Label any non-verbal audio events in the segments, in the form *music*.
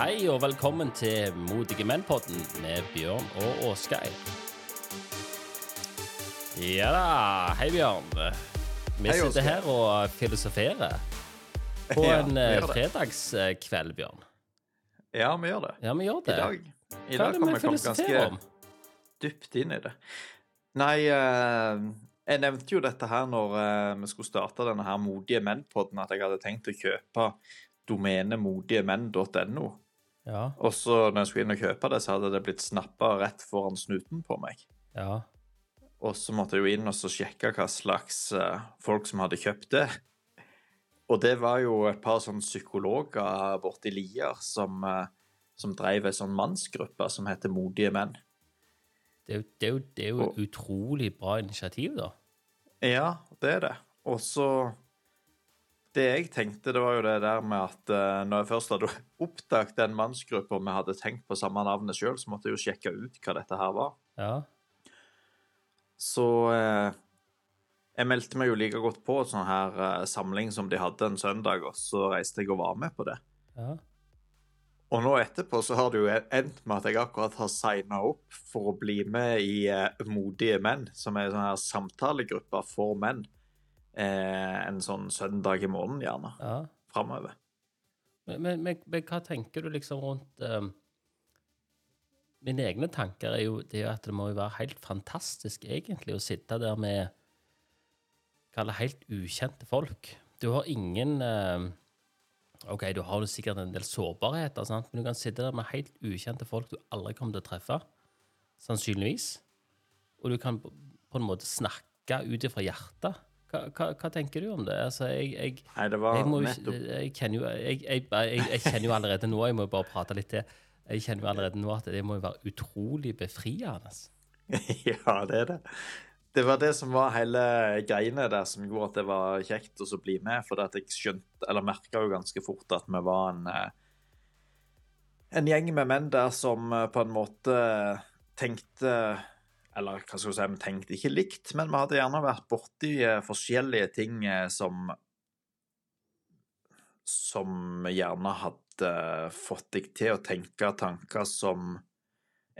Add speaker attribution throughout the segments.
Speaker 1: Hei og velkommen til Modige menn-podden med Bjørn og Åsgeir. Ja da. Hei, Bjørn. Vi
Speaker 2: Hei,
Speaker 1: sitter her og filosoferer på
Speaker 2: Ja,
Speaker 1: en eh, fredagskveld, Bjørn.
Speaker 2: Ja, vi gjør det.
Speaker 1: Ja, vi gjør
Speaker 2: I
Speaker 1: det.
Speaker 2: dag. I
Speaker 1: Hva er
Speaker 2: dag kan
Speaker 1: vi
Speaker 2: komme
Speaker 1: ganske om?
Speaker 2: dypt inn i det. Nei, uh... jeg nevnte jo dette her når eh, vi skulle starte denne her Modige menn-podden, at jeg hadde tenkt å kjøpe domenet modigemenn.no.
Speaker 1: Ja,
Speaker 2: Og så når jeg skulle inn og kjøpe det, så hadde det blitt snappa rett foran snuten på meg.
Speaker 1: ja.
Speaker 2: Og så måtte jeg jo inn og så sjekke hva slags eh, folk som hadde kjøpt det. Og det var jo et par sånne psykologer borti Lier som, eh, som drev ei sånn mannsgruppe som heter Modige menn.
Speaker 1: Det det det er jo
Speaker 2: et
Speaker 1: utrolig bra initiativ, da.
Speaker 2: Ja, det er det. Og så Det jeg tenkte, det var jo det der med at uh, når jeg først hadde oppdaget den mannsgruppa vi hadde tenkt på samme navnet sjøl, så måtte jeg jo sjekke ut hva dette her var.
Speaker 1: Ja.
Speaker 2: Så uh, jeg meldte meg jo like godt på en sånn her uh, samling som de hadde en søndag, og så reiste jeg og var med på det.
Speaker 1: ja.
Speaker 2: Og nå etterpå så har det jo endt med at jeg akkurat har signa opp for å bli med i Modige menn, som er en sånn her samtalegruppe for menn. Eh, en sånn søndag i måneden, gjerne.
Speaker 1: ja.
Speaker 2: Framover.
Speaker 1: Men, men, men, men hva tenker du liksom rundt um, Mine egne tanker er jo, det er at det må jo være helt fantastisk, egentlig, å sitte der med Kalle helt ukjente folk. Du har ingen um, OK, du har sikkert en del sårbarheter, sant? men du kan sitte der med helt ukjente folk du aldri kommer til å treffe. Sannsynligvis. Og du kan på på en måte snakke ut ifra hjertet. Hva, hva, hva tenker du om det? Altså, jeg, jeg
Speaker 2: Nei, det var
Speaker 1: jeg,
Speaker 2: nettopp
Speaker 1: jeg, kjenner jo, jeg, jeg, jeg, jeg kjenner jo allerede nå, jeg må jo bare prate litt til, jeg kjenner jo allerede nå at det må jo være utrolig befriende. *laughs*
Speaker 2: Ja, det er det. Det var det som var hele greiene der som gjorde at det var kjekt å bli med. For at jeg skjønte, eller merka jo ganske fort at vi var en eh, en gjeng med menn der som eh, på en måte tenkte Eller hva skal vi si, vi tenkte ikke likt, men vi hadde gjerne vært borti eh, forskjellige ting eh, som Som gjerne hadde fått deg til å tenke tanker som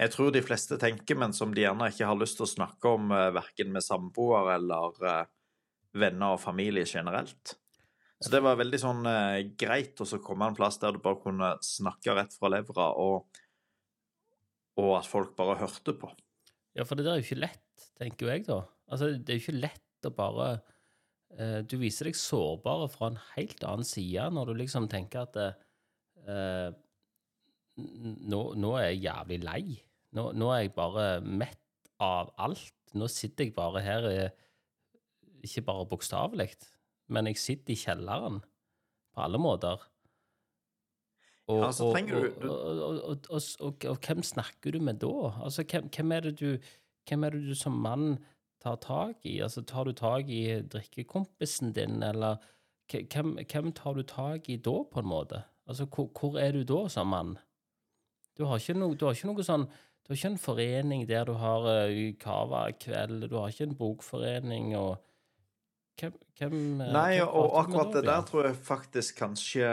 Speaker 2: jeg tror de fleste tenker, men som de gjerne ikke har lyst til å snakke om eh, verken med samboer eller eh, venner og familie generelt. Så det var veldig sånn eh, greit å komme en plass der du bare kunne snakke rett fra levra, og, og at folk bare hørte på.
Speaker 1: Ja, for det der er jo ikke lett, tenker jo jeg da. Altså, det er jo ikke lett å bare eh, Du viser deg sårbare fra en helt annen side når du liksom tenker at eh, nå, nå er jeg jævlig lei. Nå, nå er jeg bare mett av alt. Nå sitter jeg bare her, eh, ikke bare bokstavelig, men jeg sitter i kjelleren på alle måter. Og,
Speaker 2: Ja, så
Speaker 1: og,
Speaker 2: trenger
Speaker 1: og,
Speaker 2: du-
Speaker 1: og, hvem snakker du med da? Altså, hvem, hvem, er det du, hvem er det du som mann tar tak i? Altså, tar du tak i drikkekompisen din, eller hvem, hvem tar du tak i da, på en måte? Altså, hvor, hvor er du da som mann? Du har ikke noe, du har ikke noe sånn Du har ikke en forening der du har uh, Cava-kveld, du har ikke en bokforening og Hvem, hvem eh,
Speaker 2: Nei,
Speaker 1: hvem
Speaker 2: og akkurat det der tror jeg faktisk kanskje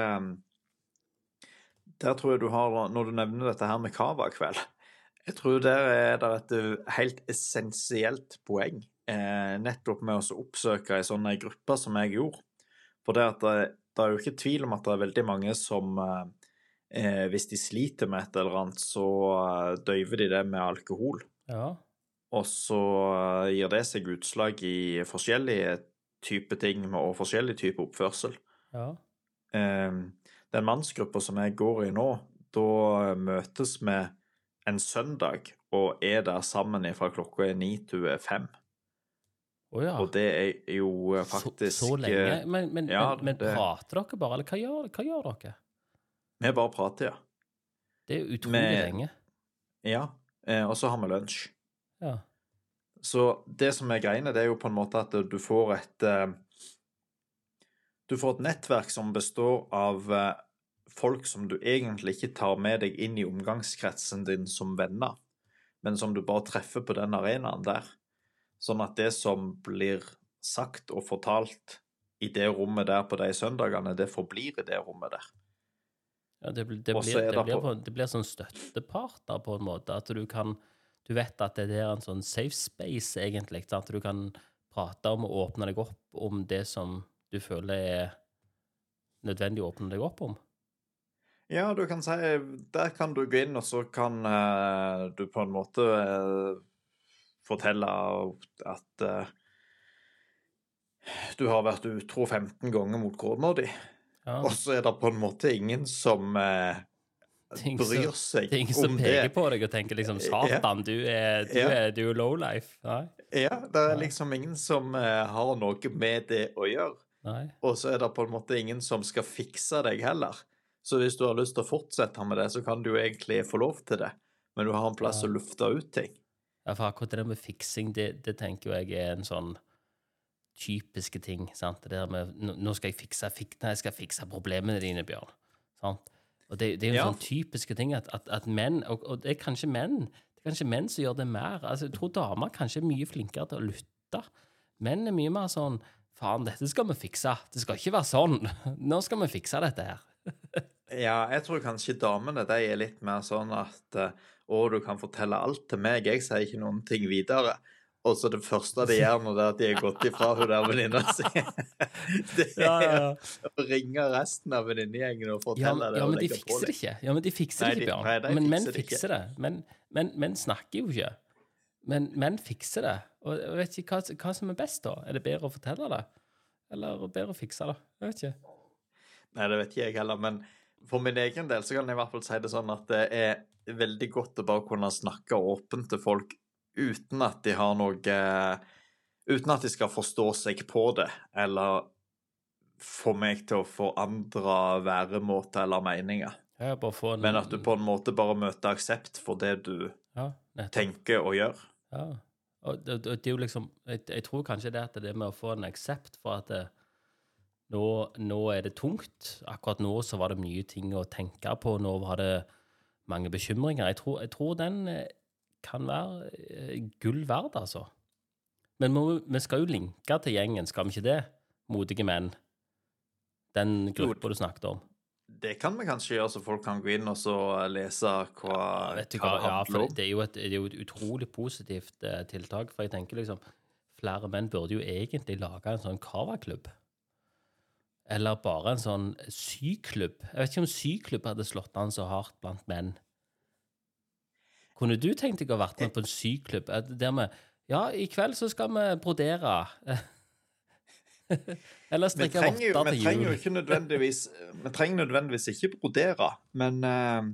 Speaker 2: Der tror jeg du har Når du nevner dette her med Cava-kveld Jeg tror der er det et uh, helt essensielt poeng, eh, nettopp med å oppsøke ei sånn gruppe som jeg gjorde. For det, at det, det er jo ikke tvil om at det er veldig mange som eh, eh, Hvis de sliter med et eller annet, så eh, døyver de det med alkohol.
Speaker 1: Ja.
Speaker 2: Og så eh, gir det seg utslag i forskjellige typer ting og forskjellig type oppførsel.
Speaker 1: ja.
Speaker 2: Eh, Den mannsgruppa som jeg går i nå, da møtes vi en søndag og er der sammen fra klokka er ni til fem.
Speaker 1: Å ja.
Speaker 2: Og det er jo faktisk
Speaker 1: så, så lenge? Men, men,
Speaker 2: ja,
Speaker 1: men, men
Speaker 2: det-
Speaker 1: prater dere bare, eller hva gjør, hva gjør dere?
Speaker 2: Vi bare prater, ja.
Speaker 1: Det er utrolig
Speaker 2: vi...
Speaker 1: lenge.
Speaker 2: Ja. Eh, og så har vi lunsj.
Speaker 1: Ja.
Speaker 2: Så det som er greiene, det er jo på en måte at du får et eh, Du får et nettverk som består av eh, folk som du egentlig ikke tar med deg inn i omgangskretsen din som venner, men som du bare treffer på den arenaen der. Sånn at det som blir sagt og fortalt i det rommet der på de søndagene, det forblir i det rommet der.
Speaker 1: Ja, det, blir- det, blir, det, blir
Speaker 2: på-
Speaker 1: det blir sånn støttepartner på en måte. At du kan Du vet at det er en sånn safe space, egentlig. At du kan prate om og åpne deg opp om det som du føler er nødvendig å åpne deg opp om.
Speaker 2: Ja, du kan si Der kan du gå inn, og så kan uh, du på en måte uh, fortelle at uh, du har vært utro 15 ganger mot kona di,
Speaker 1: Ja,
Speaker 2: og så er det på en måte ingen som
Speaker 1: det som-
Speaker 2: bryr seg
Speaker 1: det er ingen som
Speaker 2: om
Speaker 1: peker
Speaker 2: det.
Speaker 1: på deg og tenker liksom Satan, du er, du
Speaker 2: Ja.
Speaker 1: er, du er lowlife.
Speaker 2: Ja, det er liksom ingen som har noe med det å gjøre.
Speaker 1: Nei.
Speaker 2: Og så er det på en måte ingen som skal fikse deg heller. Så hvis du har lyst til å fortsette med det, så kan du jo egentlig få lov til det. Men du har en plass
Speaker 1: Ja.
Speaker 2: å lufte ut ting.
Speaker 1: Ja, for akkurat det med fiksing, det, det tenker jeg er en sånn typiske ting. sant? Det der med nå- skal jeg fikse, fik, nei, jeg skal fikse problemene dine, Bjørn. Sant? Og det, det er jo en
Speaker 2: Ja.
Speaker 1: sånn typiske ting at, at, at menn og, og det er kanskje menn det er kanskje menn som gjør det mer. Altså, Jeg tror damer kanskje er mye flinkere til å lytte. Menn er mye mer sånn Faen, dette skal vi fikse. Det skal ikke være sånn. *laughs* Nå skal vi fikse dette her.
Speaker 2: Ja, jeg tror kanskje damene de er litt mer sånn at eh, Å, du kan fortelle alt til meg, jeg sier ikke noen ting videre. Og så det første de gjør når det er at de har gått ifra hun der venninna si, *laughs* det er
Speaker 1: Ja, ja, ja.
Speaker 2: å ringe resten av venninnegjengen og fortelle det.
Speaker 1: ja, men de fikser det ikke. Ja, men de fikser
Speaker 2: Nei,
Speaker 1: det
Speaker 2: de-
Speaker 1: ikke, Bjørn.
Speaker 2: nei, de
Speaker 1: men menn
Speaker 2: fikser det ikke.
Speaker 1: Men, men menn snakker jo ikke. Men menn fikser det. Og jeg vet ikke hva, hva som er best, da. Er det bedre å fortelle det? Eller bedre å fikse det? Jeg vet ikke.
Speaker 2: Nei, det vet ikke jeg heller, men for min egen del så kan jeg i hvert fall si det sånn at det er veldig godt å bare kunne snakke åpent til folk uten at de har noe Uten at de skal forstå seg på det, eller få meg til å forandre væremåte eller meninger.
Speaker 1: En,
Speaker 2: Men at du på en måte bare møter aksept for det du
Speaker 1: ja,
Speaker 2: tenker og gjør.
Speaker 1: Ja. Og det, det, det er jo liksom jeg, jeg tror kanskje det at det med å få en aksept for at det, nå, nå er det tungt. Akkurat nå så var det mye ting å tenke på. Nå var det mange bekymringer. Jeg tror, jeg tror den eh, kan være eh, gull verd, altså. Men må, vi skal jo linke til gjengen, skal vi ikke det? Modige menn. Den gruppa du snakket om.
Speaker 2: Det kan vi kanskje gjøre, så folk kan gå inn og så lese hva,
Speaker 1: Ja,
Speaker 2: hva
Speaker 1: hva,
Speaker 2: det handler om.
Speaker 1: Ja, det er et, det er jo et utrolig positivt uh, tiltak. For jeg tenker liksom Flere menn burde jo egentlig lage en sånn cava-klubb. Eller bare en sånn syklubb. Jeg vet ikke om syklubb hadde slått an så hardt blant menn. Kunne du tenkt deg å vært med på en syklubb eh, der vi Ja, i kveld så skal vi brodere. *laughs* *laughs* Eller strikke
Speaker 2: trenger, jo,
Speaker 1: jul.
Speaker 2: vi trenger jo ikke nødvendigvis *laughs* Vi trenger nødvendigvis ikke brodere, men uh,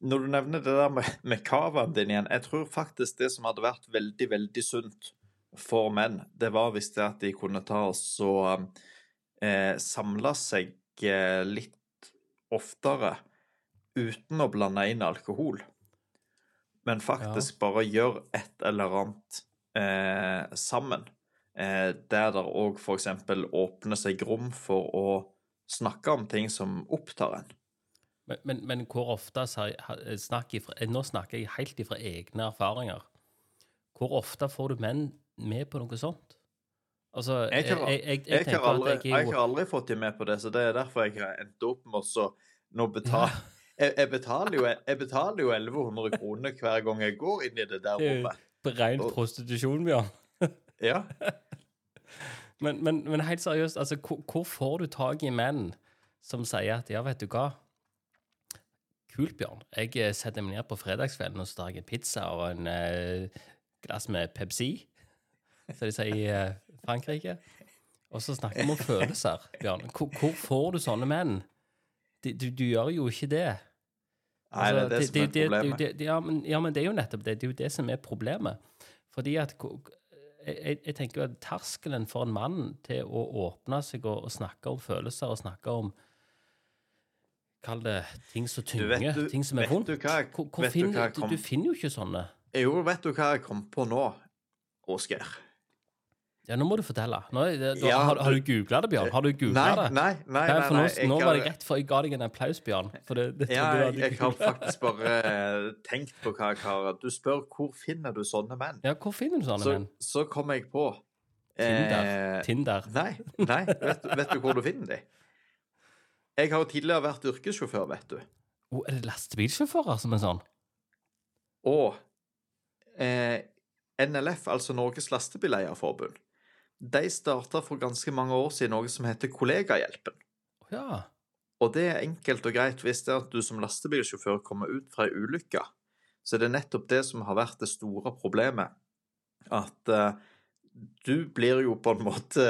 Speaker 2: når du nevner det der med, med cavaen din igjen Jeg tror faktisk det som hadde vært veldig, veldig sunt for menn, det var hvis det at de kunne ta oss og uh, samle seg uh, litt oftere uten å blande inn alkohol. Men faktisk bare gjøre et eller annet eh, sammen. Eh, der det òg f.eks. åpner seg rom for å snakke om ting som opptar en.
Speaker 1: Men, men, men hvor ofte snakker jeg Nå snakker jeg helt ifra egne erfaringer. Hvor ofte får du menn med på noe sånt? Altså,
Speaker 2: Jeg
Speaker 1: jeg, jeg, jeg,
Speaker 2: har aldri,
Speaker 1: at jeg
Speaker 2: har aldri fått dem med på det, så det er derfor jeg har endt opp med å nå betale *laughs* jeg, jeg, betaler jo, jeg betaler jo 1100 kroner hver gang jeg går inn i det der
Speaker 1: Det er jo-
Speaker 2: rommet.
Speaker 1: Ren
Speaker 2: Og-
Speaker 1: prostitusjon, Bjørn.
Speaker 2: Ja. *laughs*
Speaker 1: Men, men, men helt seriøst, altså, hvor, hvor får du tak i menn som sier at ja, vet du hva Kult, Bjørn. Jeg eh, setter meg ned på fredagskvelden og så tar jeg en pizza og en eh, glass med Pepsi, som de sier i eh, Frankrike. Og så snakker vi om følelser, Bjørn. Hvor, hvor får du sånne menn? Du, du, du gjør jo ikke det.
Speaker 2: Nei, det er det
Speaker 1: Altså,
Speaker 2: som er problemet.
Speaker 1: ja, men, ja, men det er jo nettopp det. Det er jo det som er problemet. Fordi at jeg, jeg- tenker at terskelen for en mann til å åpne seg og, og snakke om følelser og snakke om Kall det ting som tynger,
Speaker 2: du-
Speaker 1: ting som er vondt.
Speaker 2: du
Speaker 1: Hvor, hvor
Speaker 2: vet du
Speaker 1: finner, du finner jo ikke sånne.
Speaker 2: Jo, vet du hva jeg kom på nå, Åsgeir?
Speaker 1: Ja, nå må du fortelle. Nå, det, da,
Speaker 2: Ja,
Speaker 1: har, har
Speaker 2: du-
Speaker 1: du googla det, Bjørn? Har du googla det?
Speaker 2: nei, nei.
Speaker 1: Nei,
Speaker 2: nei,
Speaker 1: nå, nå var det rett før jeg ga deg en applaus, Bjørn. For det, det
Speaker 2: Ja,
Speaker 1: du
Speaker 2: jeg, jeg har faktisk bare eh, tenkt på hva jeg har Du spør hvor finner du sånne menn?
Speaker 1: Ja, hvor finner du sånne
Speaker 2: Så,
Speaker 1: menn?
Speaker 2: så kom jeg på
Speaker 1: Tinder.
Speaker 2: eh,
Speaker 1: Tinder.
Speaker 2: Nei, nei vet, vet du hvor du finner de? Jeg har jo tidligere vært yrkessjåfør, vet du.
Speaker 1: Oh, er det lastebilsjåfører som er sånn?
Speaker 2: Og eh, NLF, altså Norges Lastebileierforbund, de starta for ganske mange år siden noe som heter Kollegahjelpen.
Speaker 1: Ja.
Speaker 2: Og det er enkelt og greit hvis det er at du som lastebilsjåfør kommer ut fra ei ulykke. Så det er nettopp det som har vært det store problemet. At uh, du blir jo på en måte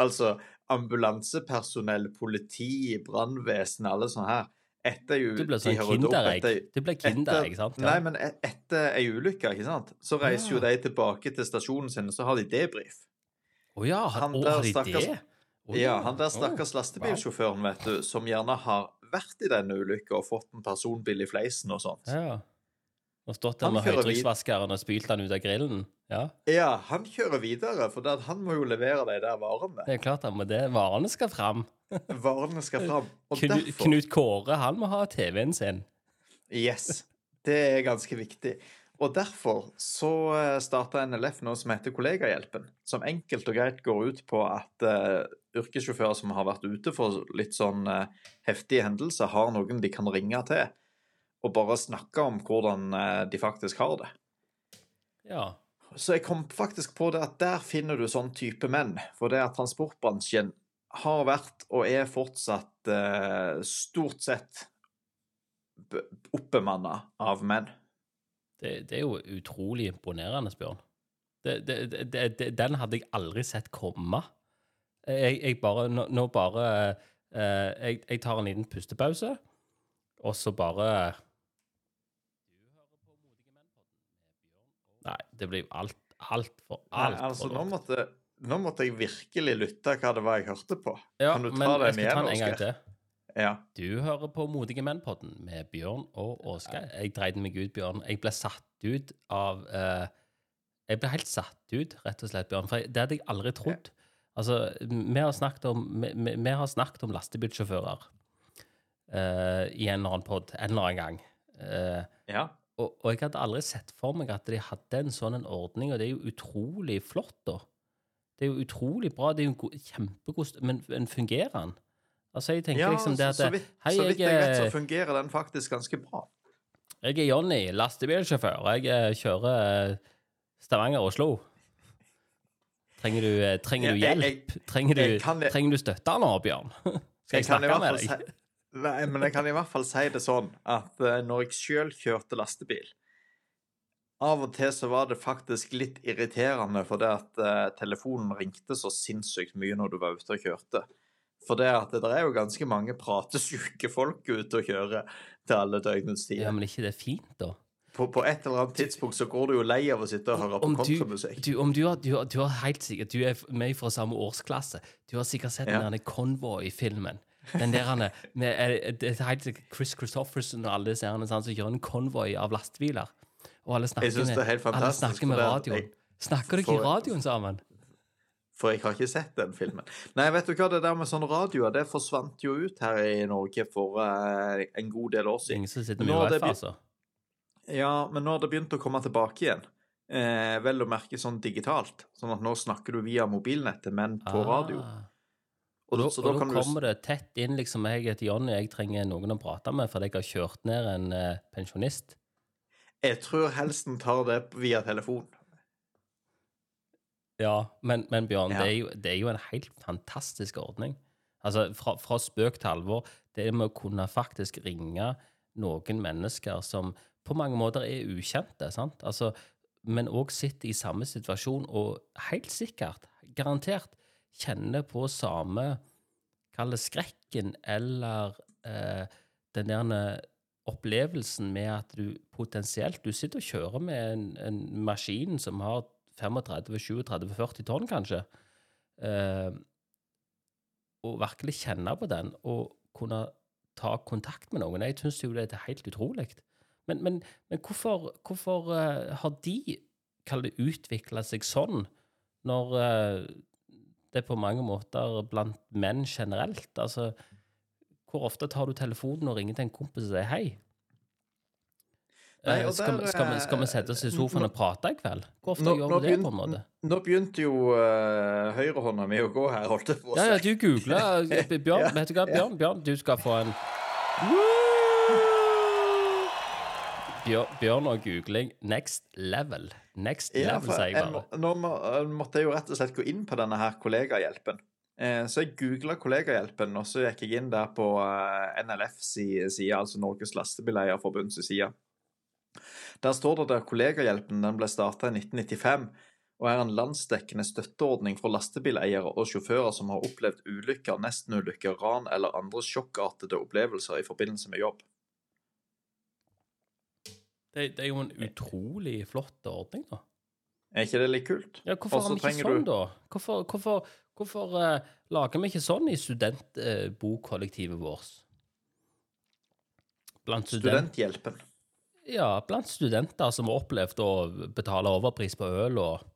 Speaker 2: Altså ambulansepersonell, politi, brannvesen, alle sånne her. Etter jo
Speaker 1: Du blir sånn kinderegg. Du blir kinderegg, sant?
Speaker 2: Nei, men e- etter ei ulykke, ikke sant, så reiser jo de tilbake til stasjonen sin, og så har de debrief.
Speaker 1: Å ja,
Speaker 2: Han
Speaker 1: å,
Speaker 2: der
Speaker 1: har de
Speaker 2: stakkars-
Speaker 1: det?
Speaker 2: Ja, han der
Speaker 1: stakkars
Speaker 2: stakkars lastebilsjåføren, vet du, som gjerne har vært i denne ulykka og fått en personbil i fleisen og sånt.
Speaker 1: Ja. Og stått der med høytrykksvaskeren og spylt den ut av grillen. Ja,
Speaker 2: Ja, han kjører videre, for det han må jo levere de der varene.
Speaker 1: det er klart han må det, varene skal fram. *laughs*
Speaker 2: Varene skal fram. Og
Speaker 1: Knut,
Speaker 2: derfor
Speaker 1: Knut Kåre, han må ha TV-en sin.
Speaker 2: Yes. Det er ganske viktig. Og derfor så starta NLF noe som heter Kollegahjelpen, som enkelt og greit går ut på at uh, yrkessjåfører som har vært ute for litt sånn uh, heftige hendelser, har noen de kan ringe til og bare snakke om hvordan uh, de faktisk har det.
Speaker 1: Ja.
Speaker 2: Så jeg kom faktisk på det at der finner du sånn type menn. For det at transportbransjen har vært og er fortsatt eh, stort sett oppbemanna av menn.
Speaker 1: Det, det er jo utrolig imponerende, Bjørn. Det, det, den hadde jeg aldri sett komme. Jeg, jeg bare Nå, nå bare eh, jeg, jeg tar en liten pustepause, og så bare Nei, det blir alt altfor
Speaker 2: Nei,
Speaker 1: altfor
Speaker 2: altså, nå måtte, nå måtte jeg virkelig lytte hva det var jeg hørte på.
Speaker 1: Ja,
Speaker 2: kan du ta
Speaker 1: men
Speaker 2: den igjen, Oskar? Ja.
Speaker 1: Du hører på Modige menn-podden med Bjørn og Åsgeir. Jeg dreide meg ut, Bjørn. Jeg ble satt ut av eh, Jeg ble helt satt ut, rett og slett, Bjørn. For det hadde jeg aldri trodd. Altså, vi har snakket om, vi, vi, vi har snakket om lastebilsjåfører eh, i en eller annen pod en eller annen gang. Eh,
Speaker 2: ja.
Speaker 1: og, og jeg hadde aldri sett for meg at de hadde en sånn en ordning, og det er jo utrolig flott, da. Det er jo utrolig bra. Det er jo en kjempegod Men, men fungerer den? Altså, jeg tenker
Speaker 2: ja
Speaker 1: liksom det at
Speaker 2: så vidt,
Speaker 1: Hei,
Speaker 2: så vidt
Speaker 1: jeg,
Speaker 2: jeg vet, så fungerer den faktisk ganske bra.
Speaker 1: Jeg er Jonny, lastebilsjåfør. Jeg eh, kjører eh, Stavanger-Oslo. Trenger du, eh, trenger du hjelp? trenger, du, trenger du støtte nå, Bjørn? *laughs* Skal jeg, snakke med deg?
Speaker 2: Nei, men jeg kan i hvert fall si det sånn at når jeg sjøl kjørte lastebil Av og til så var det faktisk litt irriterende fordi at telefonen ringte så sinnssykt mye når du var ute og kjørte. For det at det er jo ganske mange pratesyke folk ute og kjører til alle døgnets
Speaker 1: Ja, men ikke det er fint, da?
Speaker 2: På, på et eller annet tidspunkt så går du jo lei av å sitte og høre på countrymusikk.
Speaker 1: du, om du, har, du, har, du har helt sikkert Du er med fra samme årsklasse. Du har sikkert sett
Speaker 2: Ja.
Speaker 1: den Convoy-filmen. Den der han er- det helt sikkert Chris Christofferson og alle disse herrene, som kjører en konvoi av lastebiler. Og alle snakker, med, alle snakker med radioen. Snakker dere i radioen sammen?
Speaker 2: For jeg har ikke sett den filmen. Nei, vet du hva, det der med sånn radio, det forsvant jo ut her i Norge for uh, en god del år siden.
Speaker 1: ingen som sitter med UF, altså.
Speaker 2: Ja, men nå har det begynt å komme tilbake igjen. Eh, vel å merke sånn digitalt. Sånn at nå snakker du via mobilnettet, men på radio.
Speaker 1: Ah.
Speaker 2: Og,
Speaker 1: Og da,
Speaker 2: så
Speaker 1: og da
Speaker 2: kan du
Speaker 1: kommer det tett inn liksom jeg heter Jonny, jeg trenger noen å prate med fordi jeg har kjørt ned en eh, pensjonist.
Speaker 2: Jeg tror helst en tar det via telefon.
Speaker 1: Ja, men, men Bjørn,
Speaker 2: Ja.
Speaker 1: det, er jo, det er jo en helt fantastisk ordning. Altså, fra, fra spøk til alvor, det med å kunne faktisk ringe noen mennesker som på mange måter er ukjente, sant? Altså, men òg sitter i samme situasjon og helt sikkert, garantert, kjenner på samme Kall det skrekken eller eh, den der opplevelsen med at du potensielt Du sitter og kjører med en, en maskin som har 35-37-40 tonn, kanskje. Eh, og virkelig kjenne på den og kunne ta kontakt med noen. Jeg syns jo det er helt utrolig. Men, men, men hvorfor, hvorfor eh, har de utvikla seg sånn, når det det på mange måter blant menn generelt Altså, hvor ofte tar du telefonen og ringer til en kompis og sier hei?
Speaker 2: Nei,
Speaker 1: Eh,
Speaker 2: og
Speaker 1: skal,
Speaker 2: der,
Speaker 1: skal, vi, skal vi
Speaker 2: eh,
Speaker 1: sette oss i sofaen og prate i kveld? Hvor ofte
Speaker 2: Nå,
Speaker 1: gjør vi det, på en måte?
Speaker 2: nå begynte jo uh, høyrehånda mi å gå her, holdt jeg på å
Speaker 1: Ja, ja, du googla. *laughs* Bjørn,
Speaker 2: Ja,
Speaker 1: vet du hva. Bjørn, Bjørn, du skal få en Bjørn, Bjørn og googling next level. Next level, sier jeg bare.
Speaker 2: nå må, eh, måtte jeg jo rett og slett gå inn på denne her kollegahjelpen. Eh, så jeg googla kollegahjelpen, og så gikk jeg inn der på NLFs NLF si side, altså Norges Lastebileierforbunds side. Der står det at kollegahjelpen den ble starta i 1995 og er en landsdekkende støtteordning for lastebileiere og sjåfører som har opplevd ulykker, nestenulykker, ran eller andre sjokkartede opplevelser i forbindelse med jobb.
Speaker 1: Det, det er jo en utrolig flott ordning, da.
Speaker 2: Er ikke det litt kult?
Speaker 1: Ja, hvorfor har vi ikke sånn,
Speaker 2: du-
Speaker 1: da? Hvorfor, hvorfor, hvorfor uh, lager vi ikke sånn i studentbokkollektivet vårt? Blant student,
Speaker 2: Studenthjelpen.
Speaker 1: Ja, blant studenter som har opplevd å betale overpris på øl og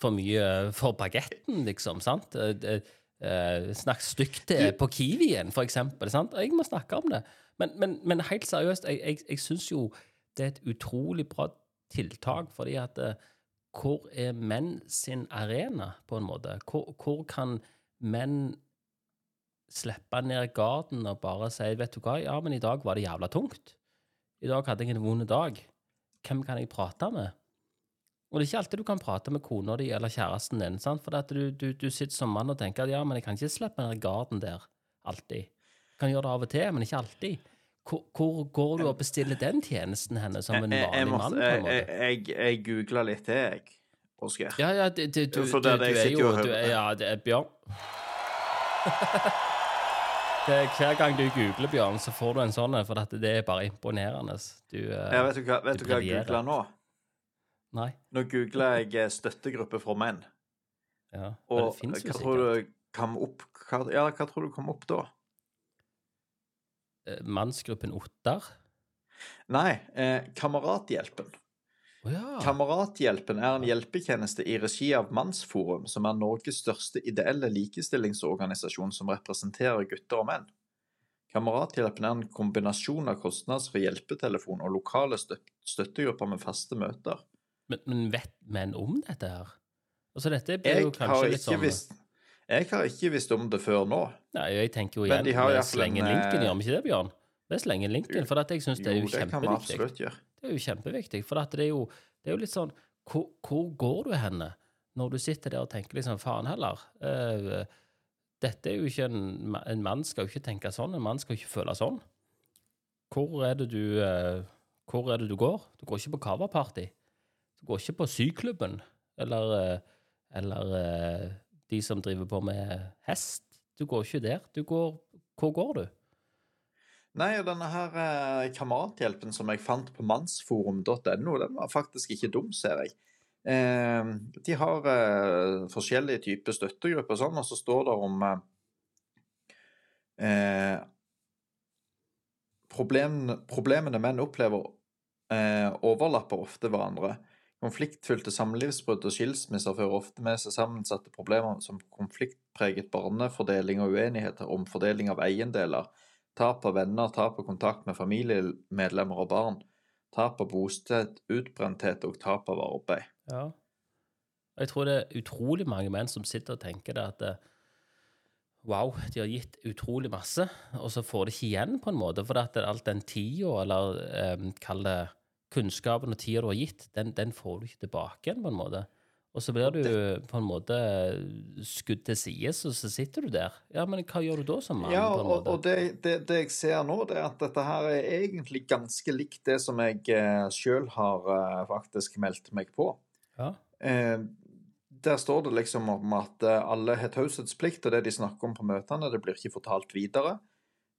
Speaker 1: for mye for bagetten, liksom, sant? Eh, eh, Snakk stygt til på Kiwien, for eksempel, sant? Jeg må snakke om det. Men, men, men helt seriøst, jeg, jeg, jeg syns jo det er et utrolig bra tiltak, fordi at eh, hvor er menn sin arena, på en måte? Hvor, hvor kan menn slippe ned garden og bare si, vet du hva, ja, men i dag var det jævla tungt. I dag hadde jeg en vond dag. Hvem kan jeg prate med? Og det er ikke alltid du kan prate med kona di eller kjæresten din, sant? for du, du, du sitter som mann og tenker at ja, men jeg kan ikke slippe den garden der alltid. Jeg kan gjøre det av og til, men ikke alltid. Hvor, hvor går du og bestiller den tjenesten henne som en vanlig mann, på en måte?
Speaker 2: Jeg, jeg, jeg googla litt til, jeg, Oskar.
Speaker 1: Ja, ja, du, du, du,
Speaker 2: du
Speaker 1: er jo du er. Ja, det er Bjørn. *laughs* Det er hver gang du googler Bjørn, så får du en sånn en, for det er bare imponerende. Du eh,
Speaker 2: Ja, vet du hva, vet
Speaker 1: Du
Speaker 2: hva jeg
Speaker 1: googler
Speaker 2: googla nå?
Speaker 1: Nei.
Speaker 2: Nå googla jeg eh, støttegruppe for menn.
Speaker 1: Ja. Men
Speaker 2: Og
Speaker 1: det fins jo sikkert.
Speaker 2: du kom opp hva, Ja, hva tror du kom opp da?
Speaker 1: Eh, Mannsgruppen Ottar.
Speaker 2: Nei, eh, Kamerathjelpen.
Speaker 1: Ja.
Speaker 2: Kamerathjelpen er en hjelpetjeneste i regi av Mannsforum, som er Norges største ideelle likestillingsorganisasjon som representerer gutter og menn. Kamerathjelpen er en kombinasjon av kostnadsfri hjelpetelefon og lokale støttegrupper med faste møter.
Speaker 1: men, men vet menn om dette her? Altså, dette blir jo kanskje litt sånn
Speaker 2: visst, jeg har ikke visst om det før nå.
Speaker 1: Nei, jeg tenker jo
Speaker 2: Men
Speaker 1: igjen
Speaker 2: de har i
Speaker 1: vi slenger
Speaker 2: en,
Speaker 1: linken,
Speaker 2: eh,
Speaker 1: gjør vi ikke det, Bjørn? Vi slenger linken, for jeg syns det er jo
Speaker 2: Jo, det kan vi
Speaker 1: kjempeviktig.
Speaker 2: absolutt gjøre.
Speaker 1: Det er jo kjempeviktig, for det er jo, det er jo litt sånn hvor, hvor går du henne når du sitter der og tenker liksom faen heller? Uh, dette er jo ikke en, en mann skal jo ikke tenke sånn, en mann skal jo ikke føle sånn. Hvor er det du uh, Hvor er det du går? Du går ikke på coverparty. Du går ikke på syklubben, eller, uh, eller de som driver på med hest. Du går ikke der. Du går Hvor går du?
Speaker 2: Nei, og denne her eh, kamerathjelpen som jeg fant på mannsforum.no, den var faktisk ikke dum, ser jeg. Eh, de har eh, forskjellige typer støttegrupper og sånn, og så står det om eh, eh, problemene, problemene menn opplever overlapper ofte hverandre. Konfliktfylte samlivsbrudd og skilsmisser fører ofte med seg sammensatte problemer som konfliktpreget barnefordeling og uenigheter om fordeling av eiendeler, tap av venner, tap av kontakt med familiemedlemmer og barn, tap av bosted, utbrenthet og tap av arbeid.
Speaker 1: Ja. Jeg tror det er utrolig mange menn som sitter og tenker det at eh, wow, de har gitt utrolig masse, og så får de ikke igjen på en måte, for at alt den tida, eller um, kall det kunnskapen og tida du har gitt, den, den får du ikke tilbake igjen på en måte. Og så blir du på en måte skutt til sides, og så sitter du der. Ja, men hva gjør du da som mann,
Speaker 2: Ja, og, og det, det, det jeg ser nå, det er at dette her er egentlig ganske likt det som jeg eh, sjøl har eh, faktisk meldt meg på.
Speaker 1: Ja.
Speaker 2: Eh, der står det liksom om at eh, alle har taushetsplikt, og det de snakker om på møtene, det blir ikke fortalt videre.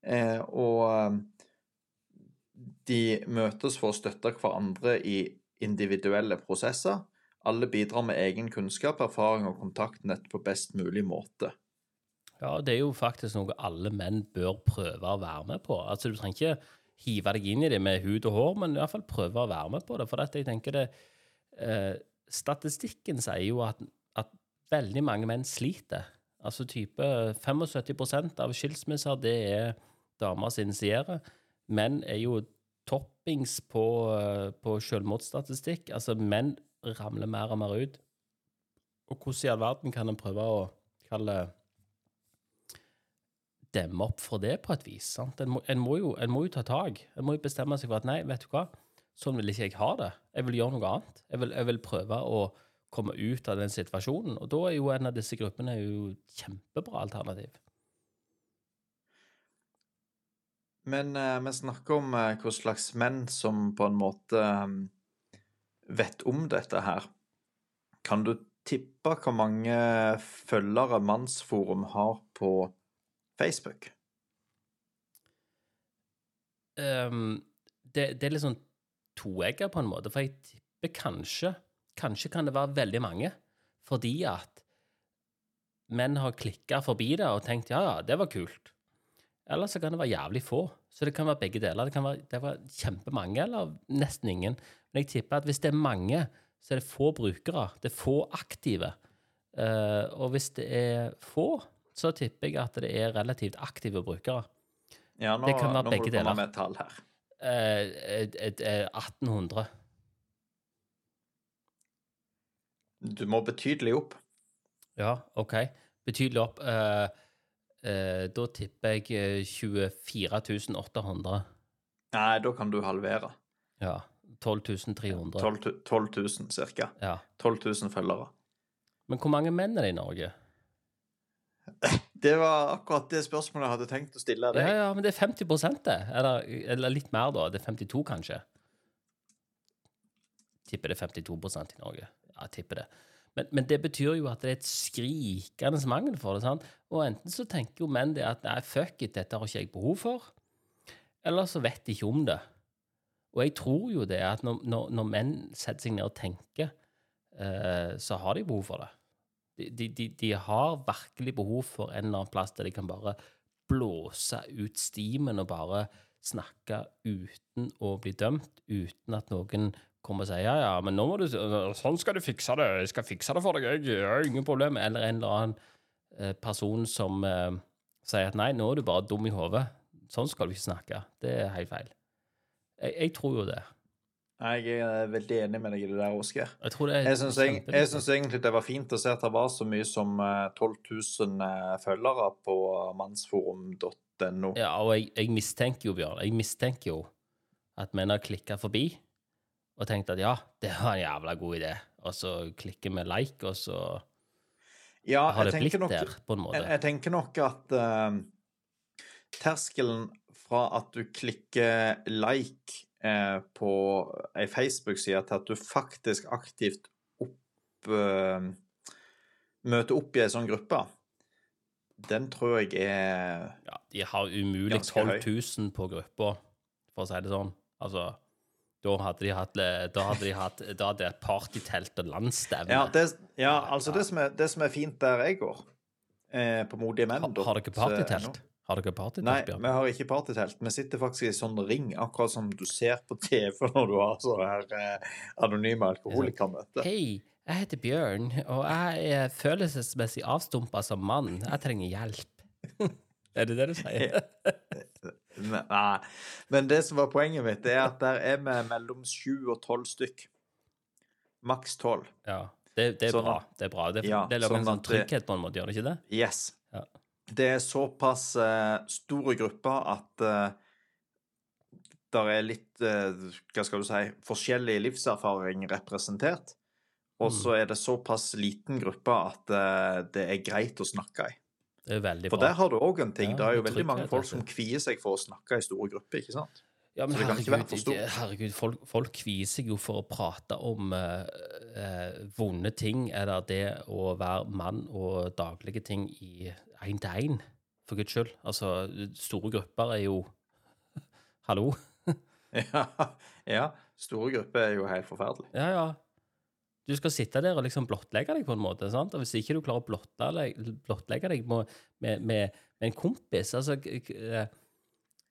Speaker 2: Eh, og eh, de møtes for å støtte hverandre i individuelle prosesser. Alle bidrar med egen kunnskap, erfaring og kontaktnett på best mulig måte.
Speaker 1: Ja, det er jo faktisk noe alle menn bør prøve å være med på. Altså, du trenger ikke hive deg inn i det med hud og hår, men i hvert fall prøve å være med på det. For dette, jeg tenker det eh, Statistikken sier jo at, at veldig mange menn sliter. Altså type 75 av skilsmisser, det er damer som initierer. Menn er jo toppings på, eh, på selvmordsstatistikk. Altså, menn ramler mer og mer ut. Og hvordan i all verden kan en prøve å kalle demme opp for det på et vis? sant? En må, en må, jo, en må jo ta tak. En må jo bestemme seg for at nei, vet du hva, sånn vil ikke jeg ha det. Jeg vil gjøre noe annet. Jeg vil, jeg vil prøve å komme ut av den situasjonen. Og da er jo en av disse gruppene jo kjempebra alternativ.
Speaker 2: Men eh, vi snakker om eh, hva slags menn som på en måte eh, vet om dette her. Kan du tippe hvor mange følgere Mannsforum har på Facebook?
Speaker 1: Um, det, det er litt sånn toegga på en måte, for jeg tipper kanskje Kanskje kan det være veldig mange, fordi at menn har klikka forbi det og tenkt ja, ja, det var kult. Eller så kan det være jævlig få. Så det kan være begge deler. Det kan være, det var kjempemange, eller nesten ingen. Men jeg tipper at hvis det er mange, så er det få brukere. Det er få aktive. Eh, og hvis det er få, så tipper jeg at det er relativt aktive brukere.
Speaker 2: Ja, nå,
Speaker 1: Det kan være
Speaker 2: nå må
Speaker 1: begge
Speaker 2: du komme
Speaker 1: deler.
Speaker 2: med et tall her.
Speaker 1: Eh, et, et, et 1800.
Speaker 2: Du må betydelig opp.
Speaker 1: Ja, OK. Betydelig opp. Eh, eh, da tipper jeg eh, 24 800.
Speaker 2: Nei, da kan du halvere.
Speaker 1: Ja. 12 300.
Speaker 2: 12 12 000 cirka.
Speaker 1: Ja.
Speaker 2: 12 000 følgere.
Speaker 1: Men hvor mange menn er det i Norge? *laughs*
Speaker 2: Det var akkurat det spørsmålet jeg hadde tenkt å stille deg.
Speaker 1: ja, men det er 50 det. Eller, eller litt mer, da. Det er 52, kanskje. Tipper det er 52% i Norge. Ja, tipper det. Men, men det betyr jo at det er et skrikende mangel for det. sant? Og enten så tenker jo menn det at nei, fuck it, dette har ikke jeg behov for. Eller så vet de ikke om det. Og jeg tror jo det at når, når, når menn setter seg ned og tenker, eh, så har de behov for det. De, de, de, har virkelig behov for en eller annen plass der de kan bare blåse ut stimen og bare snakke uten å bli dømt, uten at noen kommer og sier ja, ja, men nå må du Sånn skal du fikse det. Jeg skal fikse det for deg, jeg har ingen problem. Eller en eller annen eh, person som eh, sier at nei, nå er du bare dum i hodet. Sånn skal du ikke snakke. Det er helt feil. Jeg, jeg tror jo det.
Speaker 2: Jeg er veldig enig med deg i det der, Oskar.
Speaker 1: Jeg det
Speaker 2: Jeg syns egentlig det var fint å se at det var så mye som eh, 12 000 eh, følgere på mannsforum.no.
Speaker 1: Ja, og jeg, jeg mistenker jo, Bjørn, jeg mistenker jo at menn har klikka forbi og tenkt at ja, det var en jævla god idé, og så klikker vi like, og så
Speaker 2: Ja,
Speaker 1: har det blitt
Speaker 2: nok,
Speaker 1: der, på en måte.
Speaker 2: jeg, jeg tenker nok at uh, terskelen fra at du klikker like eh, på ei Facebook-side, til at du faktisk aktivt opp eh, møter opp i ei sånn gruppe, den tror jeg er
Speaker 1: Ja, de har umulig 12 000 på gruppa, for å si det sånn. Altså, da hadde de hatt, da hadde de hatt da hadde det partytelt og landsstevne.
Speaker 2: Ja, det, ja altså det som, er, det som er fint der jeg går, eh, på Modige menn
Speaker 1: har, har dere partytelt? Har dere partytelt,
Speaker 2: Nei, vi har ikke partytelt. Vi sitter faktisk i sånn ring, akkurat som du ser på TV når du har sånne her eh, anonyme alkoholikermøter.
Speaker 1: Hei, jeg heter Bjørn, og jeg er følelsesmessig avstumpa som mann. Jeg trenger hjelp. *laughs* er det det du sier? *laughs*
Speaker 2: Nei, men det som var poenget mitt, er at der er vi mellom sju og tolv stykk. Maks tolv.
Speaker 1: Ja. Det, det er
Speaker 2: Sånn
Speaker 1: bra. Det er bra. Det,
Speaker 2: Ja,
Speaker 1: det lager en
Speaker 2: sånn
Speaker 1: sånn trygghet på en måte, gjør det ikke det?
Speaker 2: Yes.
Speaker 1: Ja.
Speaker 2: Det er såpass eh, store grupper at uh, der er litt eh, Hva skal du si Forskjellig livserfaring representert. Og
Speaker 1: Mm.
Speaker 2: så er det såpass liten gruppe at eh, det er greit å snakke i.
Speaker 1: Det er veldig bra.
Speaker 2: For der har du òg en ting.
Speaker 1: Ja,
Speaker 2: det er jo
Speaker 1: det
Speaker 2: veldig mange folk som kvier seg for å snakke i store grupper, ikke sant?
Speaker 1: Ja, men
Speaker 2: det
Speaker 1: herregud, herregud folk, folk kvier seg jo for å prate om eh, eh, vonde ting, eller det å være mann og daglige ting i én til én, for guds skyld. Altså, store grupper er jo *laughs* Hallo? *laughs*
Speaker 2: Ja, ja. Store grupper er jo helt forferdelig.
Speaker 1: Ja, ja. Du skal sitte der og liksom blottlegge deg på en måte, sant? Og hvis ikke du klarer å blottlegge, blottlegge deg med, med, med, en kompis altså, eh,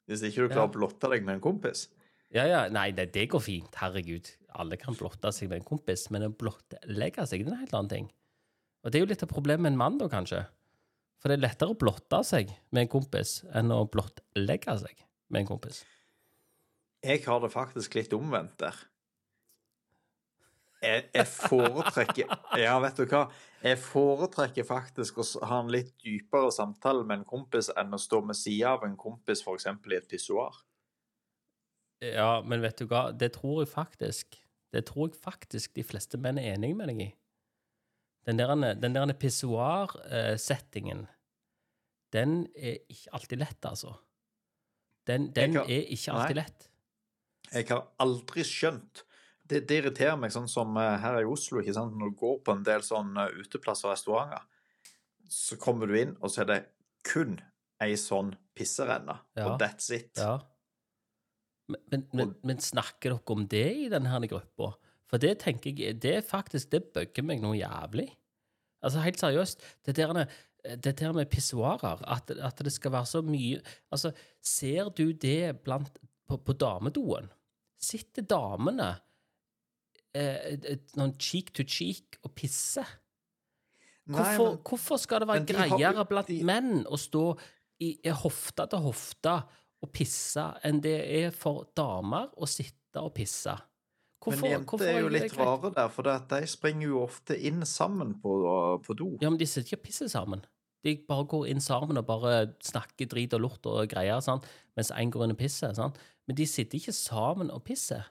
Speaker 2: Hvis ikke du
Speaker 1: Ja.
Speaker 2: klarer å blotte deg med en kompis.
Speaker 1: Ja, ja, nei, det, det går fint. Herregud. Alle kan blotte seg med en kompis, men å blottlegge seg, det er en helt annen ting. Og det er jo litt av problemet med en mann, da, kanskje. For det er lettere å blotte seg med en kompis enn å blottlegge seg med en kompis.
Speaker 2: Jeg har det faktisk litt omvendt der. Jeg, jeg foretrekker *laughs* Ja, vet du hva? Jeg foretrekker faktisk å ha en litt dypere samtale med en kompis enn å stå med sida av en kompis, f.eks. i et pissoar.
Speaker 1: Ja, men vet du hva? Det tror jeg faktisk Det tror jeg faktisk de fleste menn er enig med deg i. Den der, den der pissoar-settingen, den er ikke alltid lett, altså. Den, den
Speaker 2: har,
Speaker 1: er ikke alltid
Speaker 2: Nei.
Speaker 1: lett.
Speaker 2: Jeg har aldri skjønt Det, det irriterer meg sånn som eh, her i Oslo, ikke sant? når du går på en del sånn eh, uteplasser og restauranter, så kommer du inn, og så er det kun ei sånn pisserenne,
Speaker 1: Ja.
Speaker 2: og that's it.
Speaker 1: Ja. Men, men, men, men snakker dere om det i denne gruppa? For det tenker jeg Det er faktisk Det bugger meg noe jævlig. Altså, helt seriøst. Det der, det der med pissoarer, at, at det skal være så mye Altså, ser du det blant på, på damedoen? Sitter damene eh, noen cheek to cheek og pisser?
Speaker 2: Nei,
Speaker 1: Hvorfor,
Speaker 2: men-
Speaker 1: hvorfor skal det være greiere blant
Speaker 2: de-
Speaker 1: menn å stå i, i hofte til hofte og pisse enn det er for damer å sitte og pisse? Hvorfor,
Speaker 2: men
Speaker 1: hvorfor
Speaker 2: jenter er jo
Speaker 1: er
Speaker 2: litt rare der, for det at de springer jo ofte inn sammen på, på do.
Speaker 1: Ja, men de sitter ikke og pisser sammen. De bare går inn sammen og bare snakker drit og lort og greier, sant? mens én går inn og pisser. Sant? Men de sitter ikke sammen og pisser.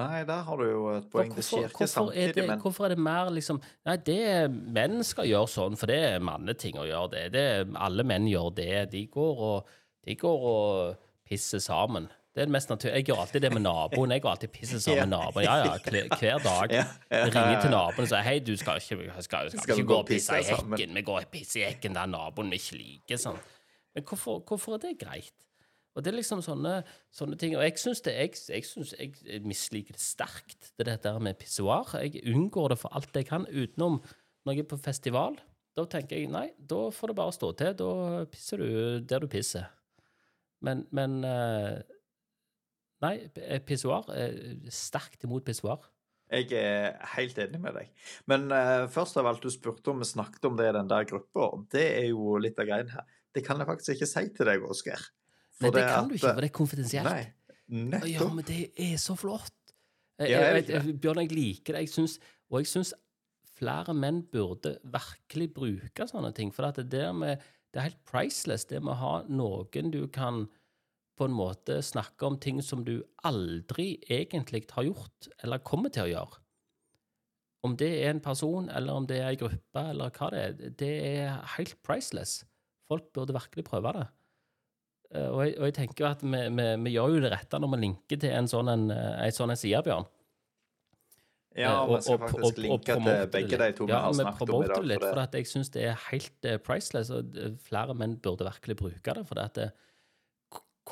Speaker 2: Nei, der har du jo et
Speaker 1: poeng.
Speaker 2: poeng. Det
Speaker 1: Hvorfor,
Speaker 2: skjer ikke
Speaker 1: hvorfor, er
Speaker 2: samtidig,
Speaker 1: det,
Speaker 2: men
Speaker 1: hvorfor er det mer liksom Nei, det er, menn skal gjøre sånn, for det er manneting å gjøre det. det er, alle menn gjør det. De går og, de går og pisser sammen. Det er det mest naturlige. Jeg gjør alltid det med naboen. Jeg går alltid pisser sammen med naboen. Ja, ja, hver dag.
Speaker 2: Ja, ja,
Speaker 1: ringer til naboen og sier hei, du skal ikke, skal, skal, ikke gå og pisse i hekken. Vi går og pisser i hekken der naboen vi ikke liker. Sånn. Men hvorfor, hvorfor er det greit? Og det er liksom sånne, sånne ting. Og jeg syns det jeg, jeg, synes jeg misliker det sterkt, det der med pissoar. Jeg unngår det for alt jeg kan, utenom når jeg er på festival. Da tenker jeg nei, da får det bare stå til. Da pisser du der du pisser. Men, men eh, Nei, pissoar er sterkt imot pissoar.
Speaker 2: Jeg er helt enig med deg. Men uh, først av alt, du spurte om vi snakket om det i den der gruppa, og det er jo litt av greien her. Det kan jeg faktisk ikke si til deg, Oskar.
Speaker 1: Nei, det
Speaker 2: kan
Speaker 1: kan du ikke, for det er konfidensielt.
Speaker 2: Nei, nettopp.
Speaker 1: Ja, men det er så flott. Jeg,
Speaker 2: Ja,
Speaker 1: jeg, jeg, Bjørn, jeg liker det. Jeg syns, og jeg syns flere menn burde virkelig bruke sånne ting. For at det, der med, det er helt priceless, det med å ha noen du kan på en måte snakke om ting som du aldri egentlig har gjort, eller kommer til å gjøre. Om det er en person, eller om det er en gruppe, eller hva det er, det er helt priceless. Folk burde virkelig prøve det. Eh, Og jeg, og jeg tenker jo at vi, vi, vi gjør jo det rette når vi linker til en sånn en, eh, en sånn side, Bjørn.
Speaker 2: Ja,
Speaker 1: Eh,
Speaker 2: vi skal
Speaker 1: og- og-
Speaker 2: faktisk
Speaker 1: og
Speaker 2: linke til begge de to vi har snakket om i dag.
Speaker 1: promoter litt,
Speaker 2: For
Speaker 1: for
Speaker 2: det.
Speaker 1: at jeg syns det er helt priceless, og flere menn burde virkelig bruke det. For det at det,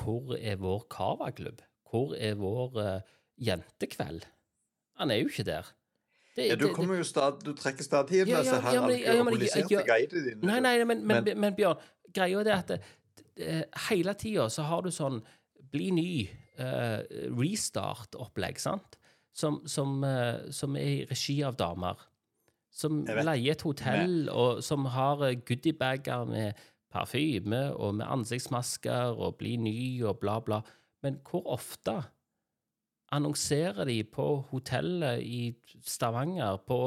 Speaker 1: hvor er vår Cava-klubb? Hvor er vår uh, jentekveld? Han er jo ikke der. Det,
Speaker 2: Ja, du,
Speaker 1: det-
Speaker 2: kommer jo stad, du trekker stadig inn
Speaker 1: Ja, ja, ja, men- ja, men
Speaker 2: guidene dine.
Speaker 1: Nei, nei, men, men,
Speaker 2: Men-
Speaker 1: men, Bjørn, greia er det at det, det, hele tida så har du sånn bli ny, uh, restart-opplegg, sant? Som, som, uh, som er i regi av damer. Som leier et hotell, og som har eh, goodiebager med parfyme og med ansiktsmasker og bli ny og bla, bla. Men hvor ofte annonserer de på hotellet i Stavanger, på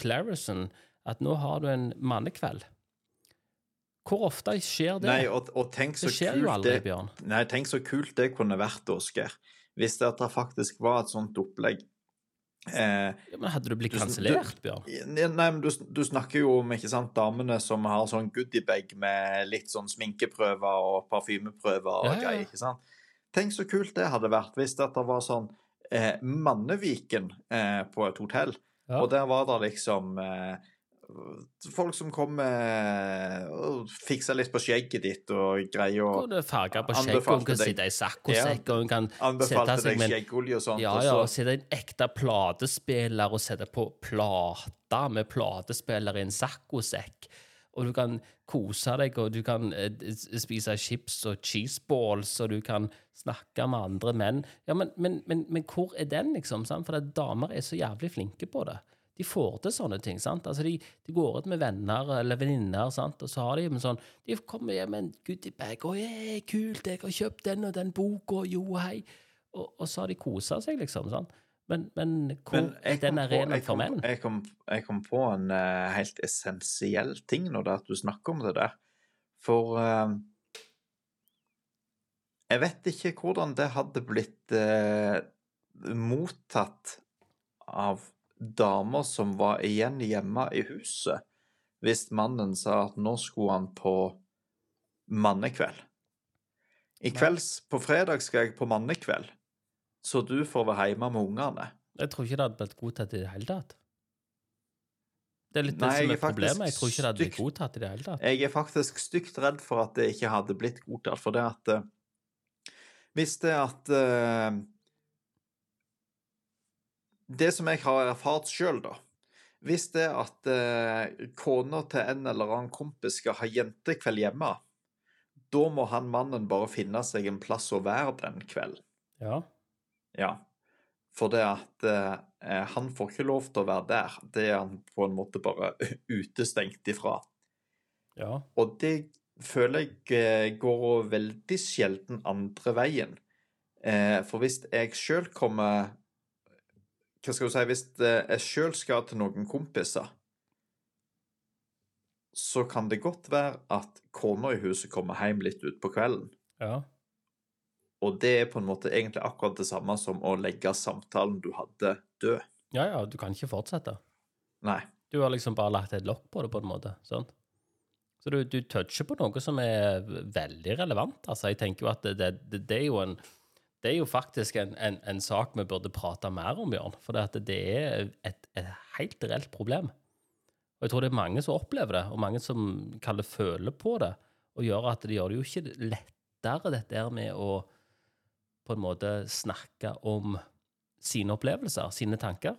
Speaker 1: Clarison, at nå har du en mannekveld? Hvor ofte skjer det?
Speaker 2: Nei, og, og tenk så
Speaker 1: det skjer jo
Speaker 2: kult
Speaker 1: aldri,
Speaker 2: det
Speaker 1: Bjørn.
Speaker 2: Nei, tenk så kult det kunne vært, Oskar. Hvis det faktisk var et sånt opplegg. Eh,
Speaker 1: Ja, men hadde du blitt kansellert, Bjørn?
Speaker 2: Nei, men du, du snakker jo om ikke sant, damene som har sånn goodiebag med litt sånn sminkeprøver og parfymeprøver og
Speaker 1: ja.
Speaker 2: greier. ikke sant? Tenk så kult det hadde vært hvis det var sånn eh, Manneviken eh, på et hotell,
Speaker 1: Ja.
Speaker 2: og der var det liksom eh, folk som kommer og fikser litt på skjegget ditt og greier å
Speaker 1: det er på skjegget, hun kan sitte i saccosekk, og hun kan sette seg med
Speaker 2: skjeggolje og sånt.
Speaker 1: Ja, ja, og sitte en ekte platespiller og sette på plate med platespiller i en saccosekk. Og du kan kose deg, og du kan eh, spise chips og cheeseballs, og du kan snakke med andre menn. Ja, men, men, men, men hvor er den, liksom? Sant? For damer er så jævlig flinke på det. De får til sånne ting. sant? Altså, De, de går ut med venner eller venninner, og så har de en sånn De kommer hjem med en goodiebag. 'Å, yeah, kult, jeg har kjøpt den og den boka, jo, hei.' Og, og så har de kosa seg, liksom. sant? Men, men hvor
Speaker 2: Men jeg
Speaker 1: den arenaen for menn?
Speaker 2: jeg, kom, jeg kom på en uh, helt essensiell ting nå, det at du snakker om det der. For uh, jeg vet ikke hvordan det hadde blitt uh, mottatt av damer som var igjen hjemme i huset, hvis mannen sa at nå skulle han på mannekveld. I kvelds, på fredag skal jeg på mannekveld, så du får være hjemme med ungene.
Speaker 1: Jeg tror ikke det hadde blitt godtatt i det hele tatt. Det er litt
Speaker 2: Nei,
Speaker 1: det som er problemet. Jeg tror ikke det hadde blitt godtatt i det hele tatt.
Speaker 2: Jeg er faktisk stygt redd for at det ikke hadde blitt godtatt, for det at eh, Hvis det at eh, Det som jeg har erfart sjøl, da Hvis det at eh, kona til en eller annen kompis skal ha jentekveld hjemme, da må han mannen bare finne seg en plass å være den kvelden.
Speaker 1: Ja.
Speaker 2: Ja. For det at eh, han får ikke lov til å være der. Det er han på en måte bare *laughs* utestengt ifra.
Speaker 1: ja.
Speaker 2: Og det føler jeg eh, går veldig sjelden andre veien. Eh, For hvis jeg sjøl kommer Hva skal du si Hvis eh, jeg sjøl skal til noen kompiser, så kan det godt være at kona i huset kommer hjem litt utpå kvelden.
Speaker 1: ja.
Speaker 2: Og det er på en måte egentlig akkurat det samme som å legge samtalen du hadde, død.
Speaker 1: Ja, ja, du kan ikke fortsette.
Speaker 2: Nei.
Speaker 1: Du har liksom bare lagt et lokk på det, på en måte. sant? Så du, du toucher på noe som er veldig relevant. altså. Jeg tenker jo at det, det, det er jo en det er jo faktisk en, en, en sak vi burde prate mer om, Bjørn. For det, er et, et helt reelt problem. Og jeg tror det er mange som opplever det, og mange som kaller føler på det, og gjør at det gjør det jo ikke lettere, dette her med å på en måte snakke om sine opplevelser, sine tanker.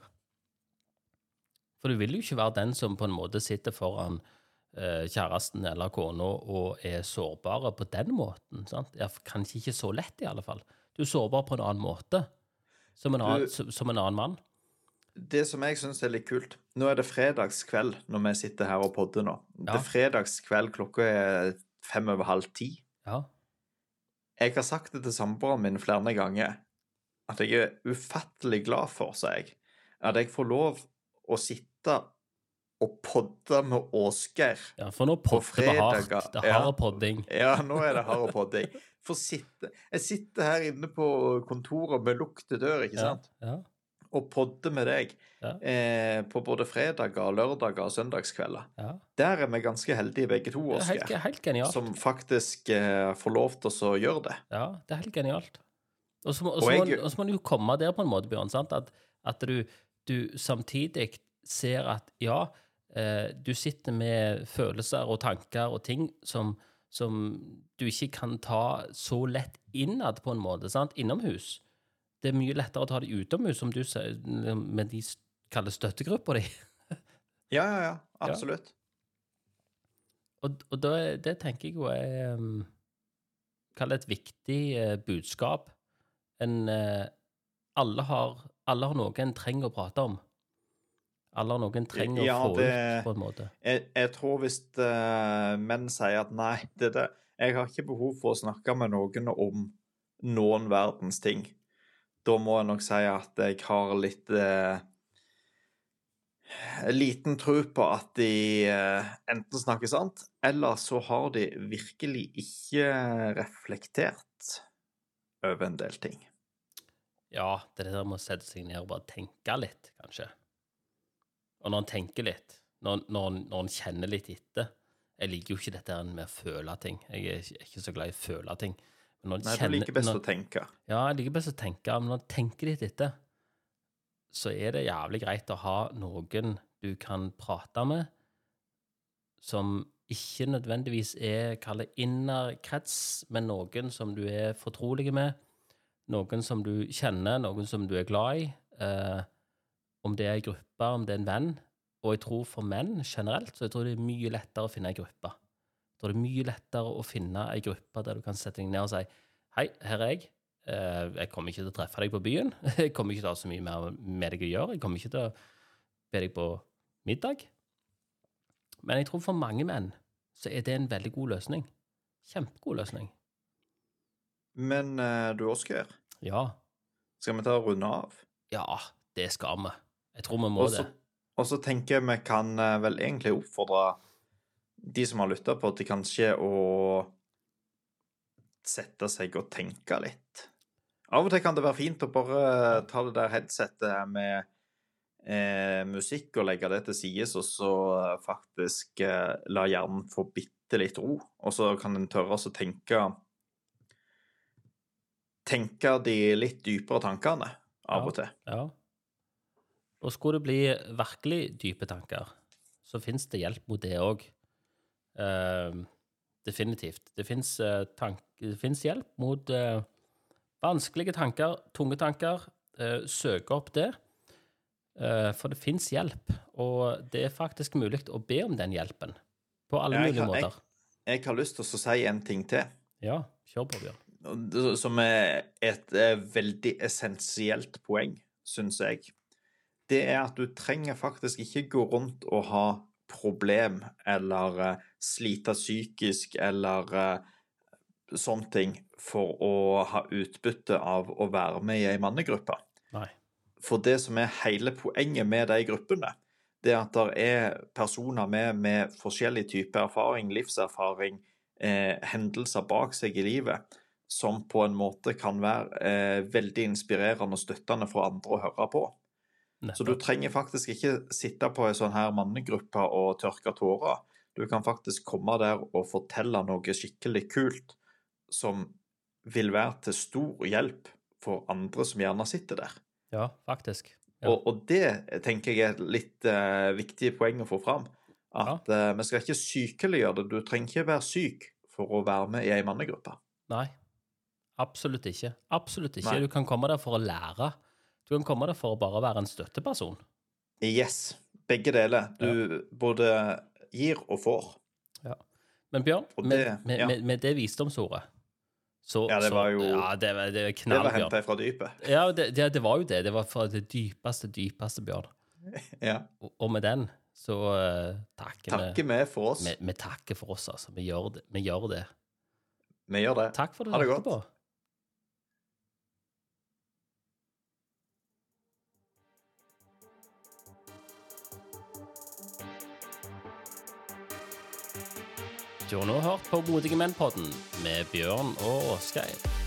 Speaker 1: For du vil jo ikke være den som på en måte sitter foran eh, kjæresten eller kona og er sårbare på den måten. sant? Kanskje ikke så lett, i alle fall. Du er sårbar på en annen måte, som en annen,
Speaker 2: Du-
Speaker 1: som, en annen mann.
Speaker 2: Det som jeg syns er litt kult Nå er det fredagskveld når vi sitter her og podder nå. Det er fredagskveld, klokka er fem over halv ti.
Speaker 1: Ja.
Speaker 2: Jeg har sagt det til samboeren min flere ganger, at jeg er ufattelig glad for, sa jeg, at jeg får lov å sitte og podde med Åsgeir.
Speaker 1: ja, for nå podder vi hardt. Det er
Speaker 2: ja.
Speaker 1: hard podding.
Speaker 2: Ja, nå er det hard podding. *laughs* For sitte Jeg sitter her inne på kontoret med lukket dør, ikke sant,
Speaker 1: ja,
Speaker 2: og podder med deg
Speaker 1: Ja.
Speaker 2: eh, på både fredager, lørdager og søndagskvelder.
Speaker 1: ja.
Speaker 2: Der er vi ganske heldige begge to,
Speaker 1: er helt, helt genialt.
Speaker 2: som faktisk eh, får lov til å gjøre det.
Speaker 1: Ja, det er helt genialt. Og så må, må du jo komme der på en måte, Bjørn, sant? At, at du, du samtidig ser at ja, eh, du sitter med følelser og tanker og ting som, som du ikke kan ta så lett innad på en måte, sant? Innomhus. Det er mye lettere å ta det utomhus, som du sier, med de kaller støttegrupper di. *laughs*
Speaker 2: Ja, ja, ja. Absolutt.
Speaker 1: Og, og da, er- det tenker jeg jo er um, Kall det et viktig uh, budskap. En uh, alle, har, alle har noe en trenger å prate om. Alle noen trenger
Speaker 2: Ja,
Speaker 1: å få
Speaker 2: det-
Speaker 1: ut, på en måte.
Speaker 2: Jeg, jeg tror hvis uh, menn sier at nei, det det, jeg har ikke behov for å snakke med noen om noen verdens ting, da må jeg nok si at jeg har litt uh, liten tro på at de eh, enten snakker sant, eller så har de virkelig ikke reflektert over en del ting.
Speaker 1: Ja, det der med å sette seg ned og bare tenke litt, kanskje. Og når en tenker litt, når, når, når en kjenner litt etter Jeg liker jo ikke dette med å føle ting. Jeg er ikke- ikke så glad i å føle ting. Men når
Speaker 2: Nei, du
Speaker 1: kjenner-
Speaker 2: liker best
Speaker 1: når-
Speaker 2: å tenke.
Speaker 1: Ja, jeg liker best å tenke, men når han tenker litt etter, så er det jævlig greit å ha noen du kan prate med, som ikke nødvendigvis er, kall det innerkrets, men noen som du er fortrolig med, noen som du kjenner, noen som du er glad i, eh, om det er en gruppe, om det er en venn. Og jeg tror for menn generelt, så jeg tror det er mye lettere å finne en gruppe. Jeg tror det er mye lettere å finne en gruppe der du kan sette deg ned og si Hei, her er jeg. Eh, Jeg kommer ikke til å treffe deg på byen. *laughs* Jeg kommer ikke til å ha så mye mer med deg å gjøre. Jeg kommer ikke til å be deg på middag. Men jeg tror for mange menn så er det en veldig god løsning. Kjempegod løsning.
Speaker 2: Men eh, du, Oskar,
Speaker 1: Ja.
Speaker 2: skal vi ta og runde av?
Speaker 1: Ja, det skal vi. Jeg tror vi må
Speaker 2: også,
Speaker 1: det.
Speaker 2: Og så tenker jeg vi kan eh, vel egentlig oppfordre de som har lytta på, til kanskje å sette seg og tenke litt. Av og til kan det være fint å bare ta det der headsetet med eh, musikk og legge det til sides, og så eh, faktisk eh, la hjernen få bitte litt ro. Og så kan en tørre å tenke Tenke de litt dypere tankene av
Speaker 1: Ja.
Speaker 2: og til.
Speaker 1: Ja. Og skulle det bli virkelig dype tanker, så fins det hjelp mot det òg. definitivt. Det fins hjelp mot eh, vanskelige tanker, tunge tanker. Eh, søke opp det. Eh, for det fins hjelp, og det er faktisk mulig å be om den hjelpen. På alle
Speaker 2: Jeg
Speaker 1: mulige
Speaker 2: måter. jeg-. Jeg har lyst til å si en ting til.
Speaker 1: Ja, kjør på, Bjørn.
Speaker 2: som er et eh, veldig essensielt poeng, syns jeg, det er at du trenger faktisk ikke gå rundt og ha problem eller uh, slite psykisk eller uh, sånne ting for å ha utbytte av å være med i ei mannegruppe.
Speaker 1: Nei.
Speaker 2: For det som er hele poenget med de gruppene, det er at det er personer med med forskjellig type erfaring, livserfaring, eh, hendelser bak seg i livet, som på en måte kan være eh, veldig inspirerende og støttende for andre å høre på. Så du trenger faktisk ikke sitte på ei sånn her mannegruppe og tørke tårer. Du kan faktisk komme der og fortelle noe skikkelig kult som vil være til stor hjelp for andre som gjerne sitter der.
Speaker 1: Ja, faktisk. Ja.
Speaker 2: Og, og det tenker jeg er et litt uh, viktig poeng å få fram. At eh, vi skal ikke sykeliggjøre det. Du trenger ikke være syk for å være med i ei mannegruppe.
Speaker 1: Nei, absolutt ikke. Absolutt ikke.
Speaker 2: Nei.
Speaker 1: Du kan komme der for å lære. Du kan komme der for å bare være en støtteperson.
Speaker 2: Yes, begge deler. Du både gir og får.
Speaker 1: Men Bjørn,
Speaker 2: det,
Speaker 1: med, med,
Speaker 2: ja.
Speaker 1: med, med det visdomsordet så
Speaker 2: Ja, det var jo-
Speaker 1: Ja, det, var- det er
Speaker 2: Det var henta fra dypet.
Speaker 1: Ja, det, det, var jo det. Det var fra det dypeste, dypeste, Bjørn.
Speaker 2: Ja.
Speaker 1: Og, og med den så uh, takker
Speaker 2: Takker vi for oss.
Speaker 1: Vi, vi takker for oss, altså. Vi gjør det. Vi gjør det.
Speaker 2: Vi gjør det.
Speaker 1: Takk for det.
Speaker 2: Ha det godt.
Speaker 1: på. Du har nå hørt på Modige menn-podden med Bjørn og Åsgeir.